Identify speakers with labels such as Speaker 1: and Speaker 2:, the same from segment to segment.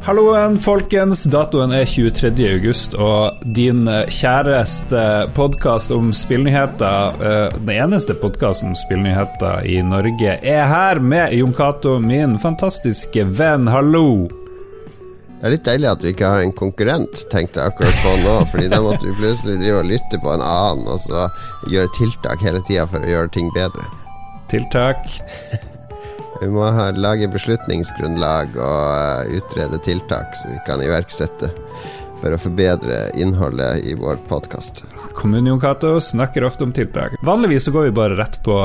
Speaker 1: Halloen, folkens. Datoen er 23. august, og din kjæreste podkast om spillnyheter, eh, den eneste podkasten om spillnyheter i Norge, er her med Jon Cato, min fantastiske venn. Hallo.
Speaker 2: Det er litt deilig at vi ikke har en konkurrent, tenkte jeg akkurat på nå. Fordi da måtte vi plutselig drive og lytte på en annen og så gjøre tiltak hele tida for å gjøre ting bedre.
Speaker 1: Tiltak.
Speaker 2: Vi må ha, lage beslutningsgrunnlag og uh, utrede tiltak som vi kan iverksette for å forbedre innholdet i vår podkast.
Speaker 1: Kommune Cato snakker ofte om tiltak. Vanligvis så går vi bare rett på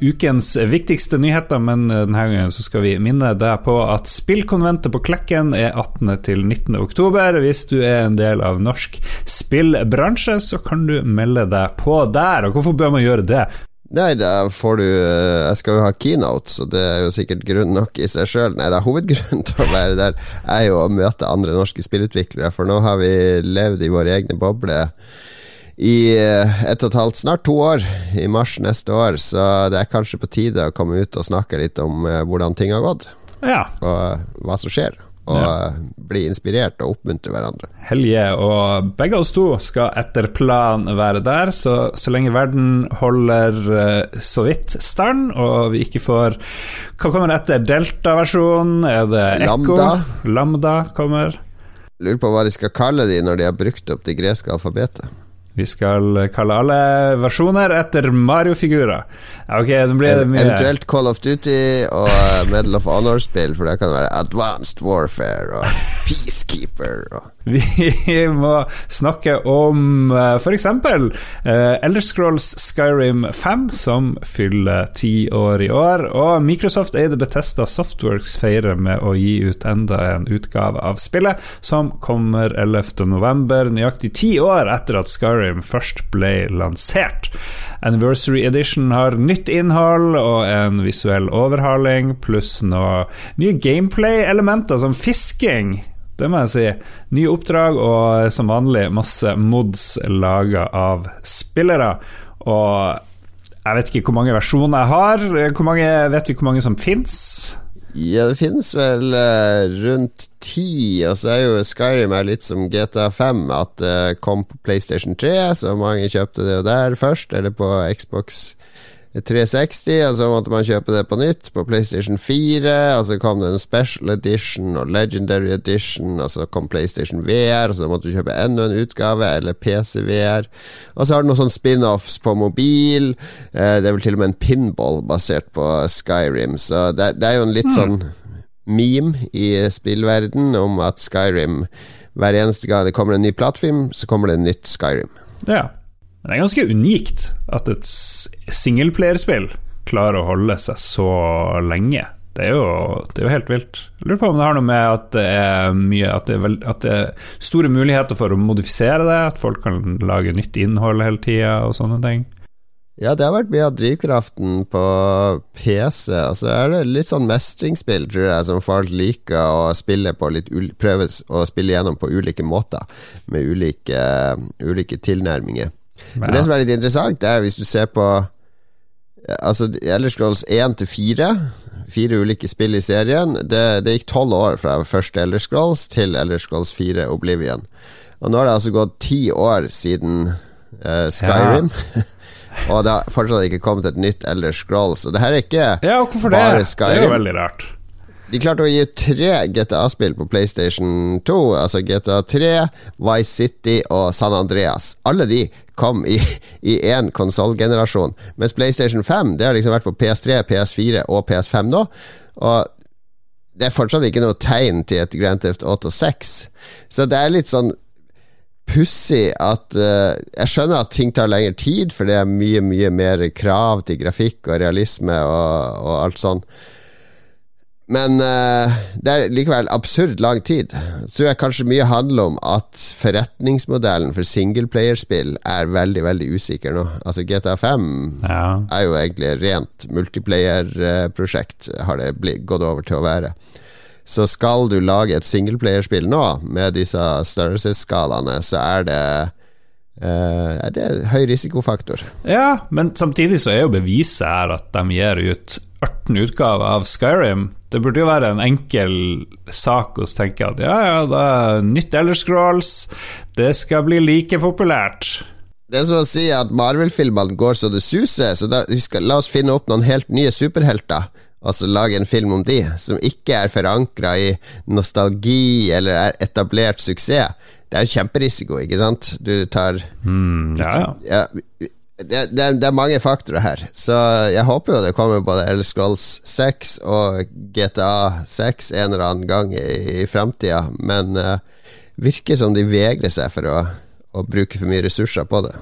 Speaker 1: ukens viktigste nyheter, men eh, denne gangen så skal vi minne deg på at Spillkonventet på Klekken er 18. til 19. oktober. Hvis du er en del av norsk spillbransje, så kan du melde deg på der. Og hvorfor bør man gjøre det?
Speaker 2: Nei, da får du eh, Jeg skal jo ha keynote, så det er jo sikkert grunn nok i seg sjøl. Nei, da hovedgrunnen til å være der er jo å møte andre norske spillutviklere, for nå har vi levd i våre egne bobler i eh, ett og et halvt, snart to år, i mars neste år, så det er kanskje på tide å komme ut og snakke litt om eh, hvordan ting har gått,
Speaker 1: Ja.
Speaker 2: og hva som skjer. Og
Speaker 1: Ja.
Speaker 2: bli inspirert og oppmuntre hverandre.
Speaker 1: Helge og begge oss to skal etter plan være der, så, så lenge verden holder eh, så vidt stand, og vi ikke får Hva kommer etter? Delta-versjonen? Er det Ekko?
Speaker 2: Lambda.
Speaker 1: Lambda kommer.
Speaker 2: Lurer på hva de skal kalle de når de har brukt opp det greske alfabetet.
Speaker 1: Vi skal kalle alle versjoner etter Mario-figurer. Ok, nå blir det mye
Speaker 2: Eventuelt Call of Duty og uh, Medal of Honor-spill, for det kan være Advanced Warfare og Peacekeeper og
Speaker 1: Vi må snakke om uh, f.eks. Uh, Elder Scrolls Skyrim 5, som fyller ti år i år. Og Microsoft eide Betesta Softworks feirer med å gi ut enda en utgave av spillet, som kommer 11.11., nøyaktig ti år etter at Skyrim først ble lansert. Anniversary Edition har nytt innhold og en visuell overhaling, pluss noe nye gameplay-elementer som fisking. Det må jeg si. Nye oppdrag og som vanlig masse mods laga av spillere. Og jeg vet ikke hvor mange versjoner jeg har. Hvor mange, vet vi hvor mange som fins?
Speaker 2: Ja, det finnes vel eh, rundt ti, og så er jo Skyrim er litt som GTA 5, at det kom på PlayStation 3, så mange kjøpte det jo der først, eller på Xbox 360, og så måtte man kjøpe det på nytt på PlayStation 4, og så kom det en Special Edition og Legendary Edition, og så kom PlayStation VR, så måtte du kjøpe enda en utgave, eller PC VR, og så har du noen sånne spin-offs på mobil, eh, det er vel til og med en pinball basert på Skyrim, så det, det er jo en litt sånn meme i spillverden om at Skyrim hver eneste gang det kommer en ny plattfilm, så kommer det en nytt Skyrim.
Speaker 1: Ja. Men det er ganske unikt at et singelplayerspill klarer å holde seg så lenge. Det er, jo, det er jo helt vilt. Jeg lurer på om det har noe med at det er mye At det er, veld, at det er store muligheter for å modifisere det, at folk kan lage nytt innhold hele tida og sånne ting.
Speaker 2: Ja, det har vært mye av drivkraften på PC. Altså er det litt sånn mestringsspill, tror jeg, som folk liker å spille på litt prøves å spille gjennom på ulike måter, med ulike, ulike tilnærminger. Men det som er litt interessant, er hvis du ser på Altså Elder Scrolls 1 til 4 Fire ulike spill i serien. Det, det gikk tolv år fra første Elder Scrolls til Elder Scrolls 4 Oblivion. Og nå har det altså gått ti år siden uh, Skyrim. og det har fortsatt ikke kommet et nytt Elder Scrolls. Og det her er ikke
Speaker 1: Ja, bare hvorfor det? er
Speaker 2: Skyrim.
Speaker 1: jo veldig rart.
Speaker 2: De klarte å gi tre GTA-spill på PlayStation 2. Altså GTA 3, Vice City og San Andreas. Alle de kom i én konsollgenerasjon. Mens PlayStation 5 Det har liksom vært på PS3, PS4 og PS5 nå. Og det er fortsatt ikke noe tegn til et Grand Theft Auto 6. Så det er litt sånn pussig at uh, Jeg skjønner at ting tar lengre tid, for det er mye, mye mer krav til grafikk og realisme og, og alt sånn. Men uh, det er likevel absurd lang tid. Jeg tror jeg kanskje mye handler om at forretningsmodellen for singleplayerspill er veldig, veldig usikker nå. Altså GTA 5
Speaker 1: Ja.
Speaker 2: er jo egentlig rent multiplayer-prosjekt, har det blitt, gått over til å være. Så skal du lage et singleplayerspill nå, med disse størrelsesskalaene, så er det eh, det er høy risikofaktor.
Speaker 1: ja, men samtidig så er jo beviset her at de gir ut 18 utgaver av Skyrim. Det burde jo være en enkel sak å tenke at ja, ja, da nytt Elder Scrolls, det skal bli like populært.
Speaker 2: Det er som å si at Marvel-filmene går så det suser, så da, skal, la oss finne opp noen helt nye superhelter. Altså lage en film om de, som ikke er forankra i nostalgi eller er etablert suksess. Det er jo kjemperisiko, ikke sant? Du tar
Speaker 1: mm, ja, ja.
Speaker 2: ja det, det, det, er mange faktorer her, så jeg håper jo det kommer både L Scrolls 6 og GTA 6 en eller annen gang i, i framtida, men uh, virker som de vegrer seg for å, å bruke for mye ressurser på det.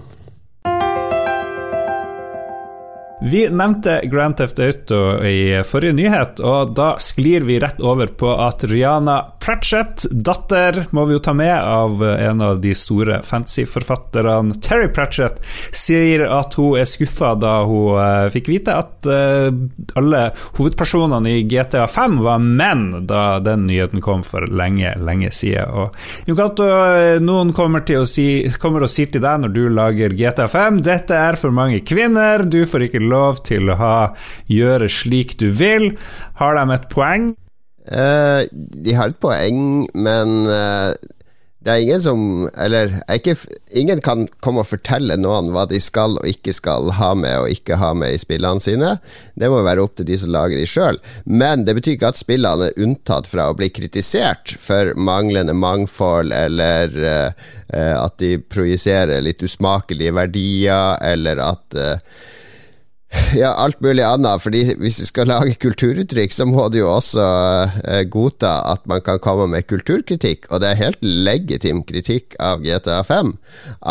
Speaker 1: Vi nevnte Grand Theft Auto i forrige nyhet, og da sklir vi rett over på at Rihanna Pratchett, datter, må vi jo ta med, av en av de store fantasyforfatterne, Terry Pratchett, sier at hun er skuffa da hun uh, fikk vite at uh, alle hovedpersonene i GTA 5 var menn, da den nyheten kom for lenge, lenge siden. Og Jokato, eh, noen kommer, til å si, kommer og sier til deg når du lager GTA 5 dette er for mange kvinner, du får ikke lov til å ha, gjøre slik du vil. Har de et poeng?
Speaker 2: Uh, de har et poeng, men uh, det er ingen som Eller ikke, ingen kan komme og fortelle noen hva de skal og ikke skal ha med og ikke ha med i spillene sine. Det må være opp til de som lager de sjøl. Men det betyr ikke at spillene er unntatt fra å bli kritisert for manglende mangfold, eller uh, at de projiserer litt usmakelige verdier, eller at ja, alt mulig annet. Fordi hvis du skal lage kulturuttrykk, så må du jo også eh, godta at man kan komme med kulturkritikk. Og det er helt legitim kritikk av GTA5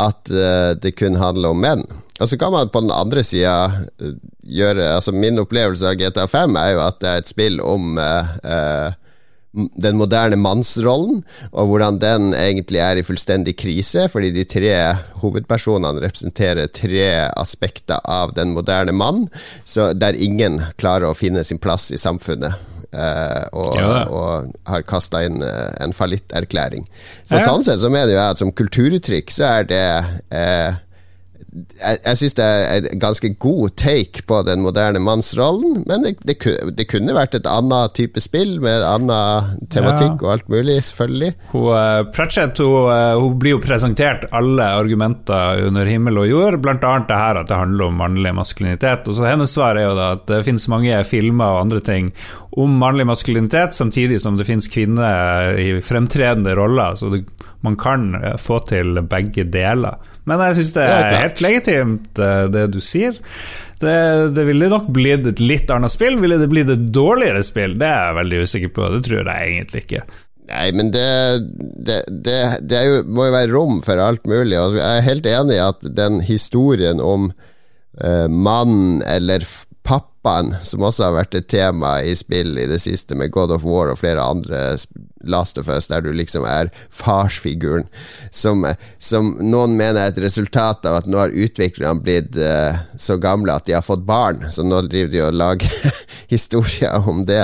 Speaker 2: at eh, det kun handler om menn. Og så kan man på den andre sida uh, gjøre Altså, min opplevelse av GTA5 er jo at det er et spill om uh, den moderne mannsrollen, og hvordan den egentlig er i fullstendig krise, fordi de tre hovedpersonene representerer tre aspekter av den moderne mann, så der ingen klarer å finne sin plass i samfunnet. Uh, og, ja. og, har kasta inn uh, en fallitterklæring. Så ja. sånn sett så mener jeg at som kulturuttrykk så er det uh, jeg, jeg syns det er en ganske god take på den moderne mannsrollen, men det, det, det, kunne vært et annet type spill med annen tematikk ja. og alt mulig, selvfølgelig.
Speaker 1: Hun, uh, Pratchett hun, uh, hun, blir jo presentert alle argumenter under himmel og jord, bl.a. det her at det handler om mannlig maskulinitet. Og så Hennes svar er jo da at det finnes mange filmer og andre ting om mannlig maskulinitet, samtidig som det finnes kvinner i fremtredende roller. Så det, man kan uh, få til begge deler. Men jeg syns det er helt legitimt, eh, det du sier. Det, det, ville nok blitt et litt annet spill. Ville det blitt et dårligere spill? Det er jeg veldig usikker på. Det tror jeg egentlig ikke.
Speaker 2: Nei, men det, det, det, jo, må jo være rom for alt mulig. Og jeg er helt enig i at den historien om eh, mann eller pappaen, som også har vært et tema i spill i det siste, med God of War og flere andre Last of Us, der du liksom er farsfiguren, som, som noen mener er et resultat av at nå har utviklerne blitt uh, så gamle at de har fått barn, så nå driver de og lager historier om det.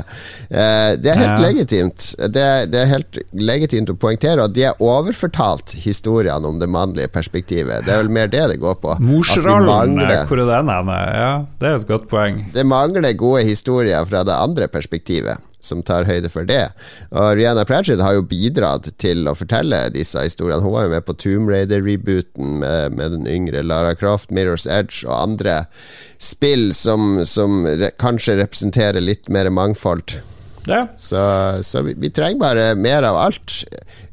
Speaker 2: Uh, det er helt ja. legitimt. Det, det, er helt legitimt å poengtere at de er overfortalt historiene om det mannlige perspektivet. Det er vel mer det det går på.
Speaker 1: Morsrollen, hvor er den? Ja, det er et godt poeng.
Speaker 2: Det mangler gode historier fra det andre perspektivet som tar høyde for det. Og Rihanna Pratchett har jo bidratt til å fortelle disse historiene. Hun var jo med på Tomb Raider-rebooten med, med, den yngre Lara Croft, Mirror's Edge og andre spill som, som re kanskje representerer litt mer mangfold. Ja. Så, så vi, vi, trenger bare mer av alt,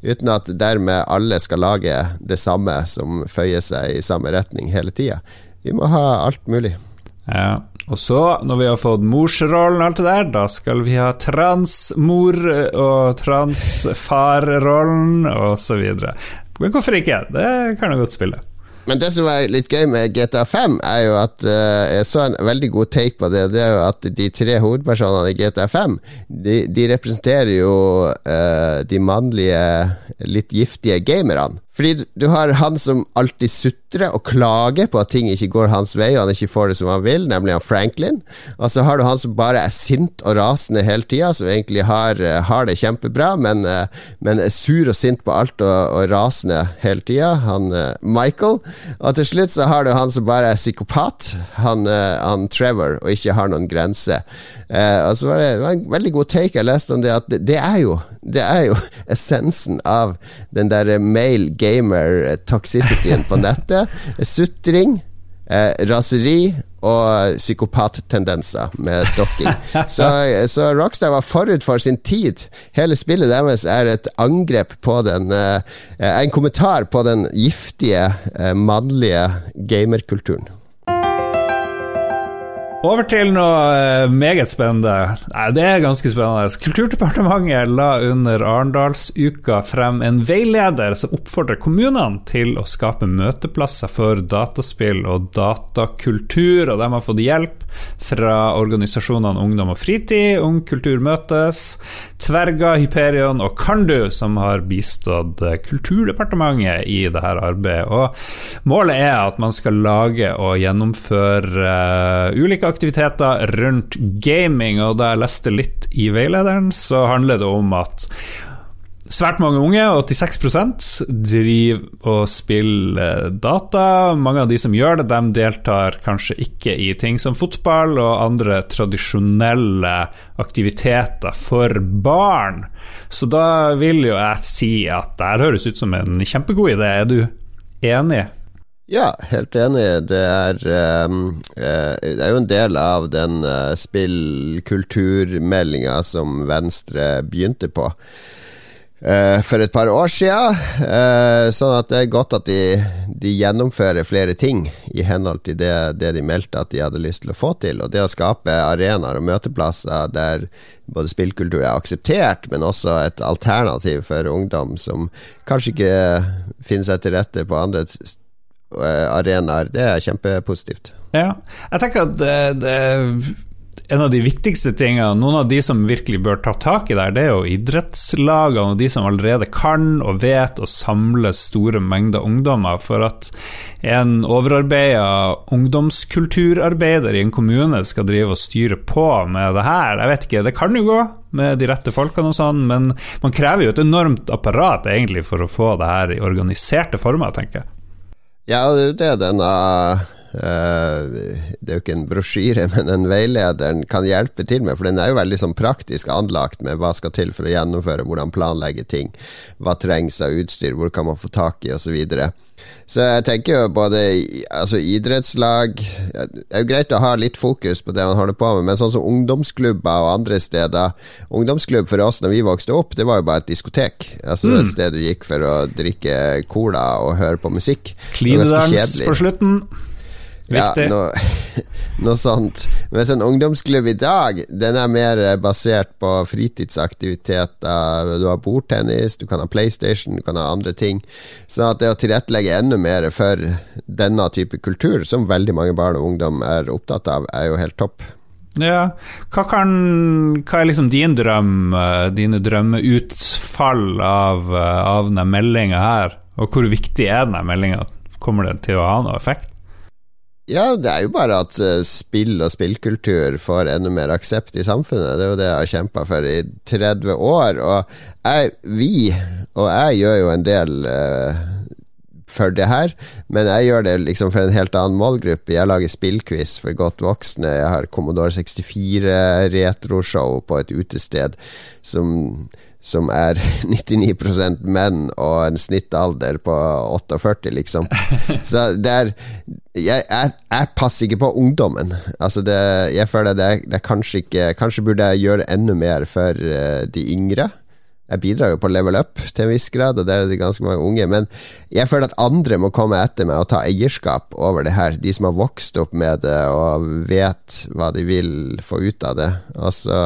Speaker 2: uten at dermed alle skal lage det samme som føyer seg i samme retning hele tida. Vi må ha alt mulig.
Speaker 1: Ja. Og så, når vi har fått morsrollen og alt det der, da skal vi ha transmor og transfarrollen osv. Men hvorfor ikke? Det kan jeg godt spille.
Speaker 2: Men det som er litt gøy med GTA5, er jo at uh, jeg så en veldig god take på det. Det er jo at de tre hovedpersonene i GTA5 de, de representerer jo uh, de mannlige, litt giftige gamerne. Fordi du har han som alltid sutrer og klager på at ting ikke går hans vei, og han ikke får det som han vil, nemlig han Franklin. Og så har du han som bare er sint og rasende hele tida, som egentlig har, eh, har, det kjempebra, men, eh, men, er sur og sint på alt og, og rasende hele tida, han eh, Michael. Og til slutt så har du han som bare er psykopat, han, han Trevor, og ikke har noen grense. Eh, så var det, det var en veldig god take jeg leste om det, at det, det, er jo Det er jo essensen av den der male gamer toxicityen på nettet. Sutring, eh, raseri og psykopattendenser med dokking. så, så, Rockstar var forut for sin tid. Hele spillet deres er et angrep på den eh, En kommentar på den giftige, eh, mannlige gamerkulturen.
Speaker 1: Over til noe eh, meget spennende. Nei, det er ganske spennende. Kulturdepartementet la under Arendalsuka frem en veileder som oppfordrer kommunene til å skape møteplasser for dataspill og datakultur, og de har fått hjelp fra organisasjonene Ungdom og Fritid, Ung Kultur Møtes, Tverga, Hyperion og Kandu, som har bistått Kulturdepartementet i dette arbeidet. Og målet er at man skal lage og gjennomføre uh, ulike aktiviteter rundt gaming, og da jeg leste litt i veilederen, så handler det om at Svært mange unge, 86% driver og spiller data. Mange av de som gjør det, de deltar kanskje ikke i ting som fotball og andre tradisjonelle aktiviteter for barn. Så da vil jo jeg si at det høres ut som en kjempegod idé. Er du enig?
Speaker 2: Ja, helt enig. Det er, um, det er jo en del av den uh, spillkulturmeldinga som Venstre begynte på. Uh, for et par år siden. Sånn at det er godt at de, de gjennomfører flere ting i henhold til det, det, de meldte at de hadde lyst til å få til. Og det å skape arenaer og møteplasser der både spillkultur er akseptert, men også et alternativ for ungdom som kanskje ikke finner seg til rette på andre Eh, arenaer. Det er kjempepositivt.
Speaker 1: Ja, jeg tenker at det, det, en av de viktigste tingene, noen av de som virkelig bør ta tak i der, det er jo idrettslagene og de som allerede kan og vet å samle store mengder ungdommer. For at en overarbeida ungdomskulturarbeider i en kommune skal drive og styre på med det her, jeg vet ikke, det kan jo gå med de rette folkene og sånn, men man krever jo et enormt apparat egentlig for å få det her i organiserte former, tenker jeg.
Speaker 2: Ja, det er denne det er jo ikke en brosjyre, men en veilederen kan hjelpe til med, for den er jo veldig sånn praktisk anlagt med hva skal til for å gjennomføre, hvordan planlegge ting, hva trengs av utstyr, hvor kan man få tak i, osv. Så, videre. så jeg tenker jo både altså idrettslag Det er jo greit å ha litt fokus på det man holder på med, men sånn som ungdomsklubber og andre steder Ungdomsklubb for oss når vi vokste opp, det var jo bare et diskotek. Altså mm. Et sted du gikk for å drikke cola og høre på musikk.
Speaker 1: Klinedans på slutten.
Speaker 2: Viktig. Ja, noe, noe, sånt. Mens en ungdomsklubb i dag, den er mer basert på fritidsaktiviteter. Du har bordtennis, du kan ha PlayStation, du kan ha andre ting. Så at det å tilrettelegge enda mer for denne type kultur, som veldig mange barn og ungdom er opptatt av, er jo helt topp.
Speaker 1: Ja, hva, kan, hva er liksom din drøm, eh, dine drømmeutfall av, eh, av denne meldinga her? Og hvor viktig er denne meldinga? Kommer det til å ha noe effekt?
Speaker 2: Ja, det er jo bare at uh, spill og spillkultur får enda mer aksept i samfunnet. Det er jo det jeg har kjempa for i 30 år. Og jeg, vi, og jeg, gjør jo en del uh, for det her, men jeg gjør det liksom for en helt annen målgruppe. Jeg lager spillquiz for godt voksne. Jeg har Commodore 64 retroshow på et utested som som er 99% menn og en snittalder på 48, liksom. Så det er Jeg, jeg, jeg passer ikke på ungdommen. Altså det, jeg føler det, det kanskje ikke Kanskje burde jeg gjøre enda mer for uh, de yngre jeg bidrar jo på level up til en viss grad, og der er det ganske mange unge. Men jeg føler at andre må komme etter meg og ta eierskap over det her. De som har vokst opp med det og vet hva de vil få ut av det. Altså,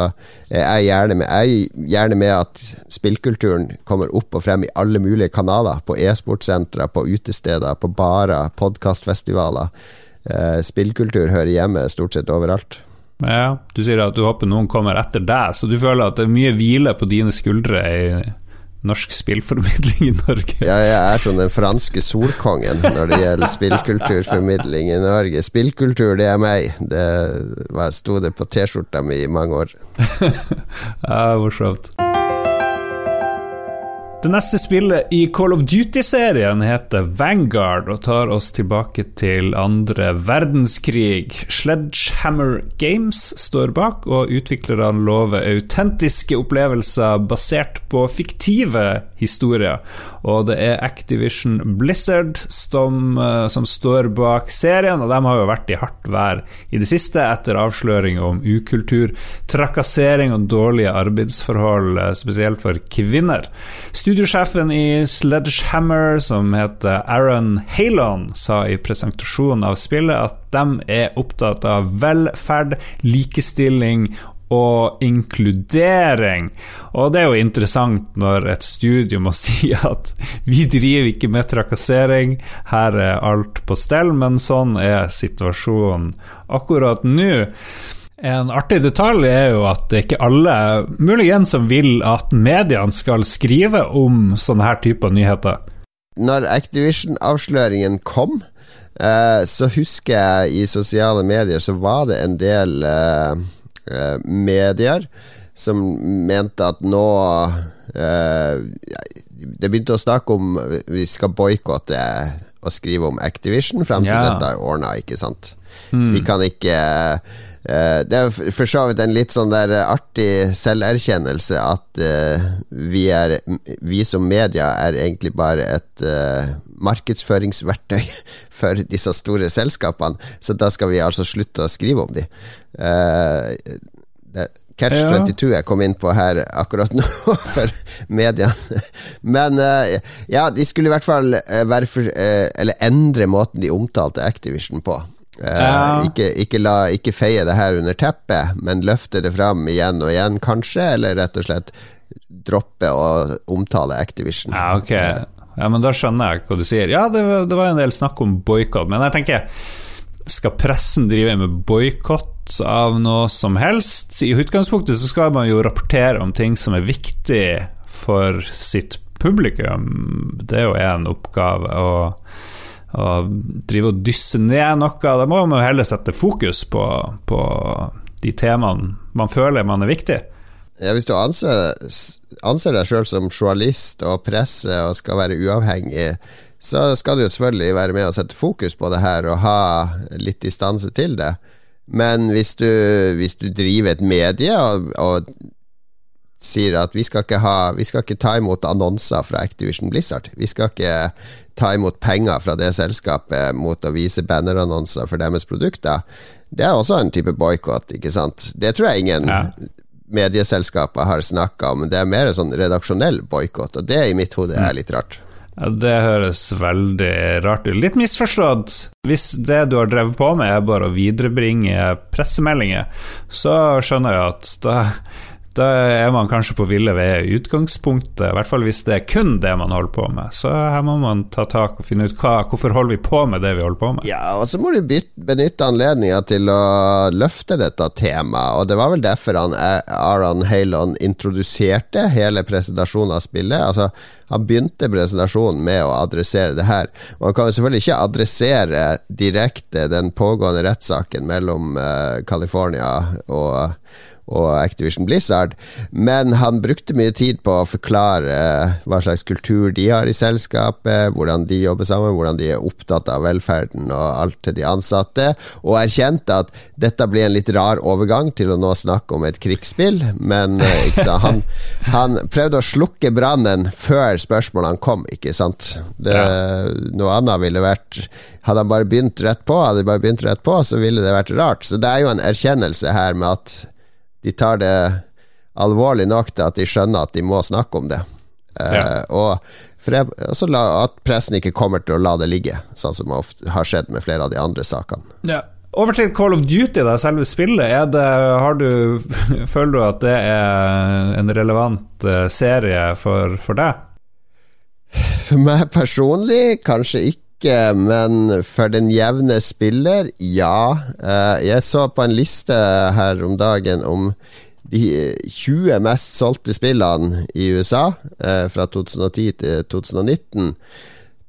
Speaker 2: jeg er gjerne med, jeg er gjerne med at spillkulturen kommer opp og frem i alle mulige kanaler. På e-sportsentre, på utesteder, på barer, podkastfestivaler. Eh, spillkultur hører hjemme stort sett overalt.
Speaker 1: Ja, Du sier at du håper noen kommer etter deg, så du føler at det er mye hvile på dine skuldre i norsk spillformidling i Norge?
Speaker 2: Ja, jeg er som den franske solkongen når det gjelder spillkulturformidling i Norge. Spillkultur, det er meg. Det sto det på T-skjorta mi i mange år.
Speaker 1: ja, morsomt. Det neste spillet i Call of Duty-serien heter Vanguard og tar oss tilbake til andre verdenskrig. Sledgehammer Games står bak, og utviklerne lover autentiske opplevelser basert på fiktive historier. Og det er Activision Blizzard som, eh, som står bak serien, og de har jo vært i hardt vær i det siste etter avsløring om ukultur, trakassering og dårlige arbeidsforhold, eh, spesielt for kvinner. Studiosjefen i Sledgehammer, som heter Aaron Halon, sa i presentasjonen av spillet at de er opptatt av velferd, likestilling og inkludering. Og det er jo interessant når et studio må si at vi driver ikke med trakassering, her er alt på stell, men sånn er situasjonen akkurat nå. En artig detalj er jo at det ikke alle muligens som vil at mediene skal skrive om sånne her typer nyheter.
Speaker 2: Når Activision-avsløringen kom, eh, så husker jeg i sosiale medier så var det en del eh, medier som mente at nå eh, Det begynte å snakke om vi skal boikotte og skrive om Activision frem til ja. dette er ordna, ikke sant. Mm. Vi kan ikke det er for så vidt en litt sånn der artig selverkjennelse at uh, vi, er, vi som media er egentlig bare et markedsføringsverktøy for disse store selskapene, så da skal vi altså slutte å skrive om de. Catch ja. 22 jeg kom inn på her akkurat nå for media. Men ja, de skulle i hvert fall være for, Eller endre måten de omtalte Activision på. Uh, ikke, ikke, la, ikke, feie det her under teppet, men løfte det fram igjen og igjen, kanskje, eller rett og slett droppe å omtale Activision.
Speaker 1: Ja, ok. Ja, men da skjønner jeg hva du sier. Ja, det, det var en del snakk om boikott, men jeg tenker Skal pressen drive med boikott av noe som helst? I utgangspunktet så skal man jo rapportere om ting som er viktig for sitt publikum. Det er jo en oppgave. og å drive og dysse ned noe. Da må man jo heller sette fokus på, på de temaene man føler man er viktig.
Speaker 2: Ja, hvis du anser, anser deg sjøl som journalist og presse og skal være uavhengig, så skal du jo selvfølgelig være med og sette fokus på det her og ha litt distanse til det. Men hvis du, hvis du driver et medie og, og sier at vi skal, ha, vi skal ikke ta imot annonser fra Activision Blizzard. Vi skal ikke ta imot penger fra det selskapet mot å vise bannerannonser for deres produkter. Det er også en type boikott, ikke sant. Det tror jeg ingen ja. medieselskaper har snakka om. Det er mer sånn redaksjonell boikott, og det i mitt hode er litt rart.
Speaker 1: Ja, Det høres veldig rart ut. Litt misforstått. Hvis det du har drevet på med er bare å viderebringe pressemeldinger, så skjønner jeg at da da er man kanskje på ville veier i utgangspunktet, i hvert fall hvis det er kun det man holder på med. Så her må man ta tak og finne ut hva, hvorfor holder vi på med det vi holder på med.
Speaker 2: Ja, og så må du benytte anledninga til å løfte dette temaet, og det var vel derfor han, Aron Halon introduserte hele presentasjonen av spillet. Altså, han begynte presentasjonen med å adressere det her. Og han kan jo selvfølgelig ikke adressere direkte den pågående rettssaken mellom uh, California og og Activision Blizzard, men han brukte mye tid på å forklare eh, hva slags kultur de har i selskapet, hvordan de jobber sammen, hvordan de er opptatt av velferden og alt til de ansatte, og erkjente at dette blir en litt rar overgang til å nå snakke om et krigsspill, men eh, sant, han, han, prøvde å slukke brannen før spørsmålene kom, ikke sant? Det, noe annet ville vært Hadde han bare begynt rett på, hadde de bare begynt rett på, så ville det vært rart. Så det er jo en erkjennelse her med at de tar det alvorlig nok til at de skjønner at de må snakke om det. Ja. Uh, og jeg, at pressen ikke kommer til å la det ligge, sånn som ofte har skjedd med flere av de andre sakene.
Speaker 1: Ja. Over til Call of Duty, da, selve spillet. Det, du, føler du at det er en relevant eh, serie for, for deg?
Speaker 2: For meg personlig kanskje ikke men for den jevne spiller, ja. Eh, jeg så på en liste her om dagen om de 20 mest solgte spillene i USA eh, fra 2010 til 2019.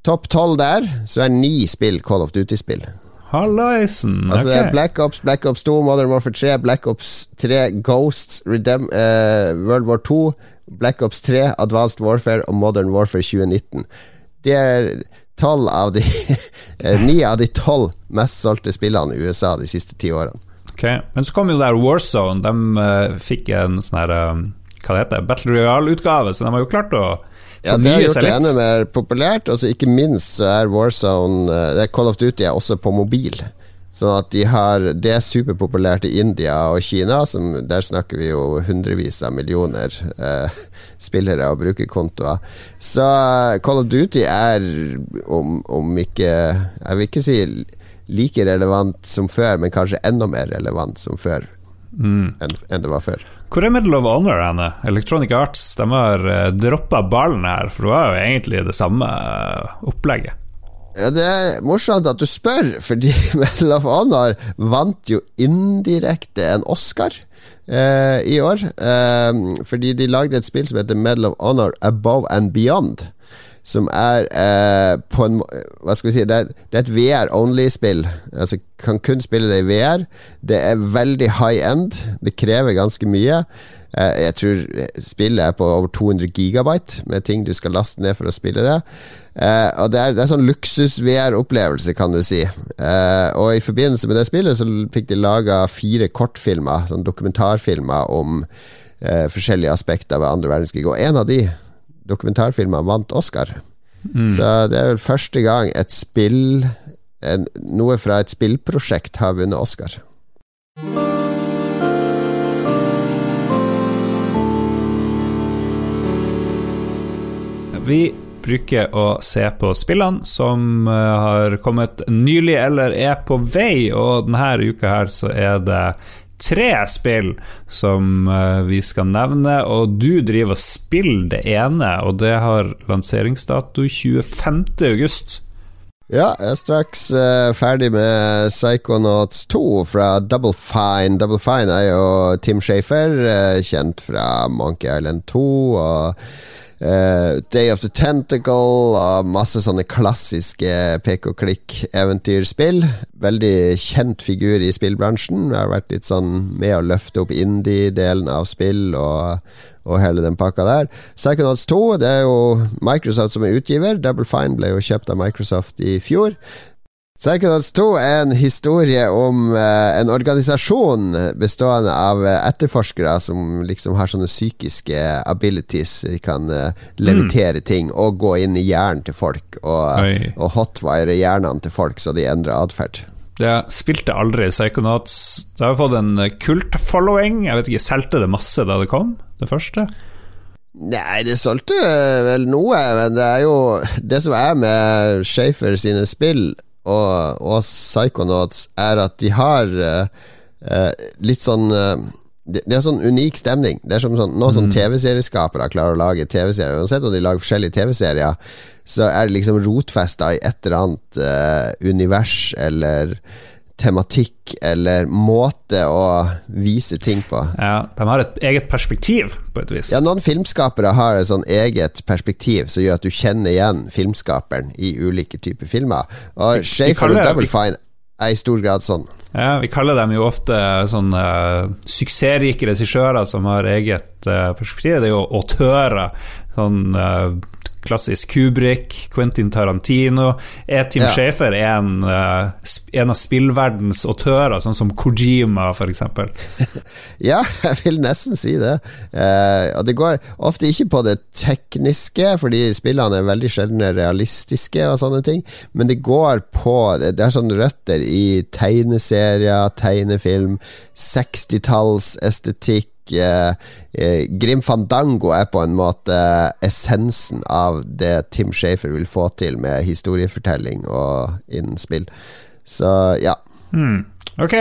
Speaker 2: Topp 12 der, så er ni spill Call of Duty-spill.
Speaker 1: Hallaisen.
Speaker 2: Altså er. Black Ops, Black Ops 2, Modern Warfare 3, Black Ops 3, Ghosts, Redem uh, World War 2, Black Ops 3, Advanced Warfare og Modern Warfare 2019. Det er tolv av de eh, Ni av de tolv mest solgte spillene i USA de siste ti årene.
Speaker 1: Okay. Men så kom jo der Warzone. De uh, fikk en sånn her eh, Hva det heter Battle Royale-utgave, så de har jo klart å
Speaker 2: Ja, det har gjort det enda mer populært. Og så ikke minst så er Warzone uh, det Call of Duty er også på mobil. Sånn at de har Det er superpopulært i India og Kina. Som, der snakker vi jo hundrevis av millioner eh, spillere og brukerkontoer. Så eh, Call of Duty er, om, om ikke Jeg vil ikke si like relevant som før, men kanskje enda mer relevant som før.
Speaker 1: Mm.
Speaker 2: Enn en det var før.
Speaker 1: Hvor er Medal of Honor henne? Electronic Arts de har uh, droppa ballen her, for det var jo egentlig det samme eh, opplegget.
Speaker 2: Ja, Det er morsomt at du spør, fordi Medal of Honor vant jo indirekte en Oscar eh, i år. Eh, fordi de lagde et spill som heter Medal of Honor Above and Beyond. Som er eh, på en Hva skal vi si Det er, det er et VR-only-spill. Altså Kan kun spille det i VR. Det er veldig high end. Det krever ganske mye. Eh, jeg tror spillet er på over 200 gigabyte med ting du skal laste ned for å spille det. Eh, og det er, det er sånn luksus-VR-opplevelse, kan du si. Eh, og i forbindelse med det spillet så fikk de laga fire kortfilmer, sånn dokumentarfilmer om eh, forskjellige aspekter ved andre verdenskrig. Og en av de dokumentarfilmene vant Oscar. Så det er vel første gang et spill en, Noe fra et spillprosjekt har vunnet Oscar.
Speaker 1: Vi bruker å se på spillene som eh, har kommet nylig eller er på vei, og denne uka her så er det tre spill som eh, vi skal nevne, og du driver og spiller det ene, og det har lanseringsdato 25. august.
Speaker 2: Ja, jeg er straks uh, ferdig med Psychonauts 2 fra Double Fine. Double Fine er jo Tim Shafer, uh, kjent fra Monkey Island 2 og eh, Day of the Tentacle og masse sånne klassiske pek-og-klikk-eventyrspill. Veldig kjent figur i spillbransjen. Jeg har vært litt sånn med å løfte opp indie-delen av spill og og hele den pakka der. Psychonauts 2 det er jo Microsoft som er utgiver. Double Fine ble jo kjøpt av Microsoft i fjor. Psychonauts 2 er en historie om eh, en organisasjon bestående av eh, etterforskere som liksom har sånne psykiske abilities. De kan eh, levitere ting og gå inn i hjernen til folk og, og hotwire hjernene til folk så de endrer atferd.
Speaker 1: Jeg spilte aldri Psychonauts. Det har fått en kult-following. Jeg vet ikke, Solgte det masse da det kom, det første?
Speaker 2: Nei, det solgte vel noe, men det er jo Det som er med Shafer sine spill og, og Psychonauts, er at de har eh, litt sånn eh, det, det er sånn unik stemning. Det er som sånn, Nå som TV-serieskapere klarer å lage TV-serier Uansett om de lager forskjellige TV-serier, så er det liksom rotfesta i et eller annet uh, univers eller tematikk eller måte å vise ting på.
Speaker 1: Ja, De har et eget perspektiv, på et vis.
Speaker 2: Ja, noen filmskapere har et sånn eget perspektiv som gjør at du kjenner igjen filmskaperen i ulike typer filmer. Og Shafer og Double Fine er i stor grad sånn.
Speaker 1: Ja, Vi kaller dem jo ofte sånn uh, suksessrike regissører som har eget uh, perspektiv. Det er jo autører. Sånn eh, klassisk Kubrick, Quentin Tarantino. Er Tim
Speaker 2: Ja.
Speaker 1: Shafer en, eh, en av spillverdens autører, sånn som Kojima, f.eks.?
Speaker 2: Ja, jeg vil nesten si det. Eh, og det går ofte ikke på det tekniske, fordi spillene er veldig sjelden realistiske og sånne ting, men det går på Det, er sånne røtter i tegneserier, tegnefilm, 60-tallsestetikk. Eh, eh, Grim Fandango er på en måte essensen av det Tim Shafer vil få til med historiefortelling og innen spill. Så ja.
Speaker 1: Hmm. Ok,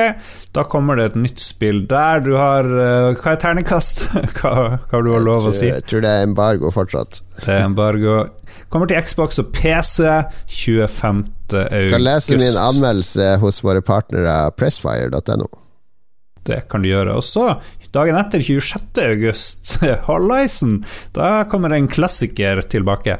Speaker 1: da kommer det et nytt spill der. Du har uh, Hva er terningkast? hva, hva har du har lov å si?
Speaker 2: Jeg tror det er embargo fortsatt.
Speaker 1: Det er embargo. Kommer til Xbox og PC 25. august.
Speaker 2: kan lese min anmeldelse hos våre partnere pressfire.no.
Speaker 1: Det kan du gjøre. Også dagen etter, 26. august, Hallaisen. Da kommer en klassiker tilbake.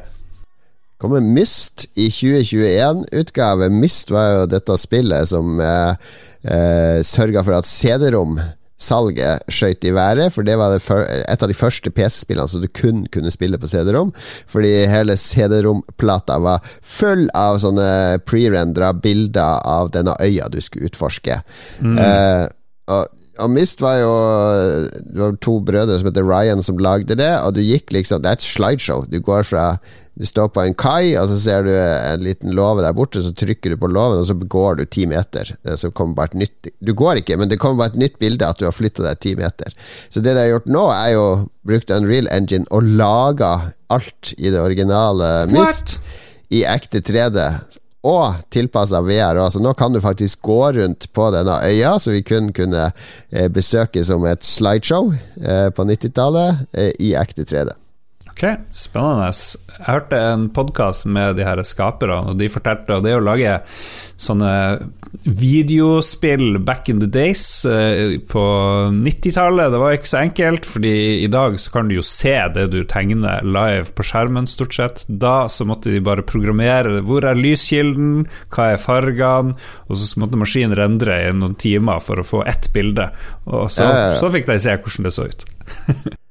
Speaker 2: kommer Myst i 2021-utgave. Myst var jo dette spillet som eh, eh, sørga for at CD-rom salget skøyt i været, for det var et av de første PC-spillene som du kun kunne spille på CD-rom. Fordi hele CD-rom-plata var full av sånne pre-rendra bilder av denne øya du skulle utforske. Mm. Eh, og, og, Myst var jo Det var to brødre som heter Ryan, som lagde det, og du gikk liksom Det er et slideshow. Du går fra du står på en kai, og så ser du en liten låve der borte, så trykker du på låven, og så går du ti meter. Så kommer bare et nytt Du går ikke, men det kommer bare et nytt bilde at du har flytta deg ti meter. Så det de har gjort nå, er jo brukt Unreal Engine og laga alt i det originale Mist i ekte 3D. Og tilpassa VR. Altså, nå kan du faktisk gå rundt på denne øya, som vi kun kunne eh, besøke som et slideshow eh, på 90-tallet, eh, i ekte 3D.
Speaker 1: Ok, spennende. Jeg hørte en podkast med de her skaperne, og de fortalte at det å lage sånne videospill back in the days eh, på 90-tallet, det var ikke så enkelt, fordi i dag så kan du jo se det du tegner live på skjermen, stort sett. Da så måtte de bare programmere hvor er lyskilden, hva er fargene, og så måtte maskinen rendre i noen timer for å få ett bilde, og så, så fikk de se hvordan det så ut.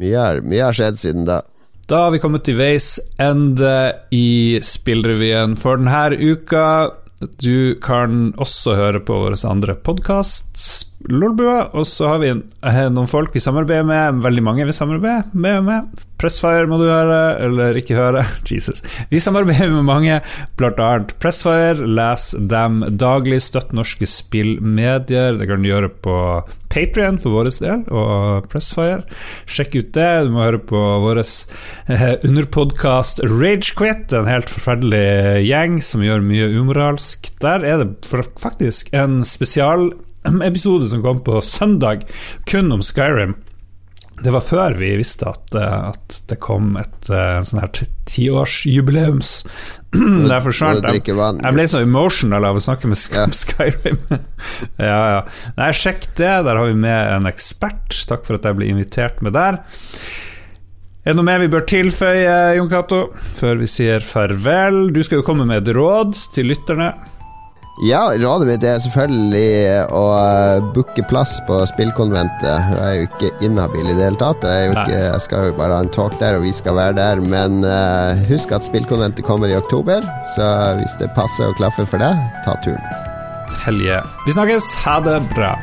Speaker 2: Mye har, skjedd siden da.
Speaker 1: Da har vi kommet til veis ende i Spillrevyen for denne uka. Du kan også høre på våre andre podkast, Lolbua, og så har vi eh, noen folk vi samarbeider med, veldig mange vi samarbeider med. med. Pressfire må du høre, eller ikke høre. Jesus. Vi samarbeider med mange, annet Pressfire. Les dem daglig. Støtt norske spillmedier. Det kan du gjøre på Patrion for vår del, og Pressfire. Sjekk ut det. Du må høre på vår eh, underpodkast Ragequit, en helt forferdelig gjeng som gjør mye umoralsk. Der er det faktisk en spesialepisode som kom på søndag, kun om Skyrim. Det var før vi visste at, eh, at det kom et uh, sånn her tiårsjubileums. Derfor forsvant jeg. Jeg ble så emotional av å snakke med ja. Skyrim. ja, ja. Nei, sjekk det. Der har vi med en ekspert. Takk for at jeg ble invitert med der. Er det noe mer vi bør tilføye, Jon Cato, før vi sier farvel? Du skal jo komme med et råd til lytterne.
Speaker 2: Ja, rådet mitt er selvfølgelig å eh, booke plass på spillkonventet. Jeg er jo ikke inhabil i det hele tatt. Jeg, ikke, jeg, skal jo bare ha en talk der, og vi skal være der. Men uh, husk at spillkonventet kommer i oktober, så hvis det passer og klaffer for deg, ta turen.
Speaker 1: Helje. Vi snakkes. Ha det bra.